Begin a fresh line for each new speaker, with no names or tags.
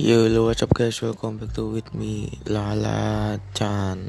Yo, what's up guys? Welcome back to with me, Lala Chan.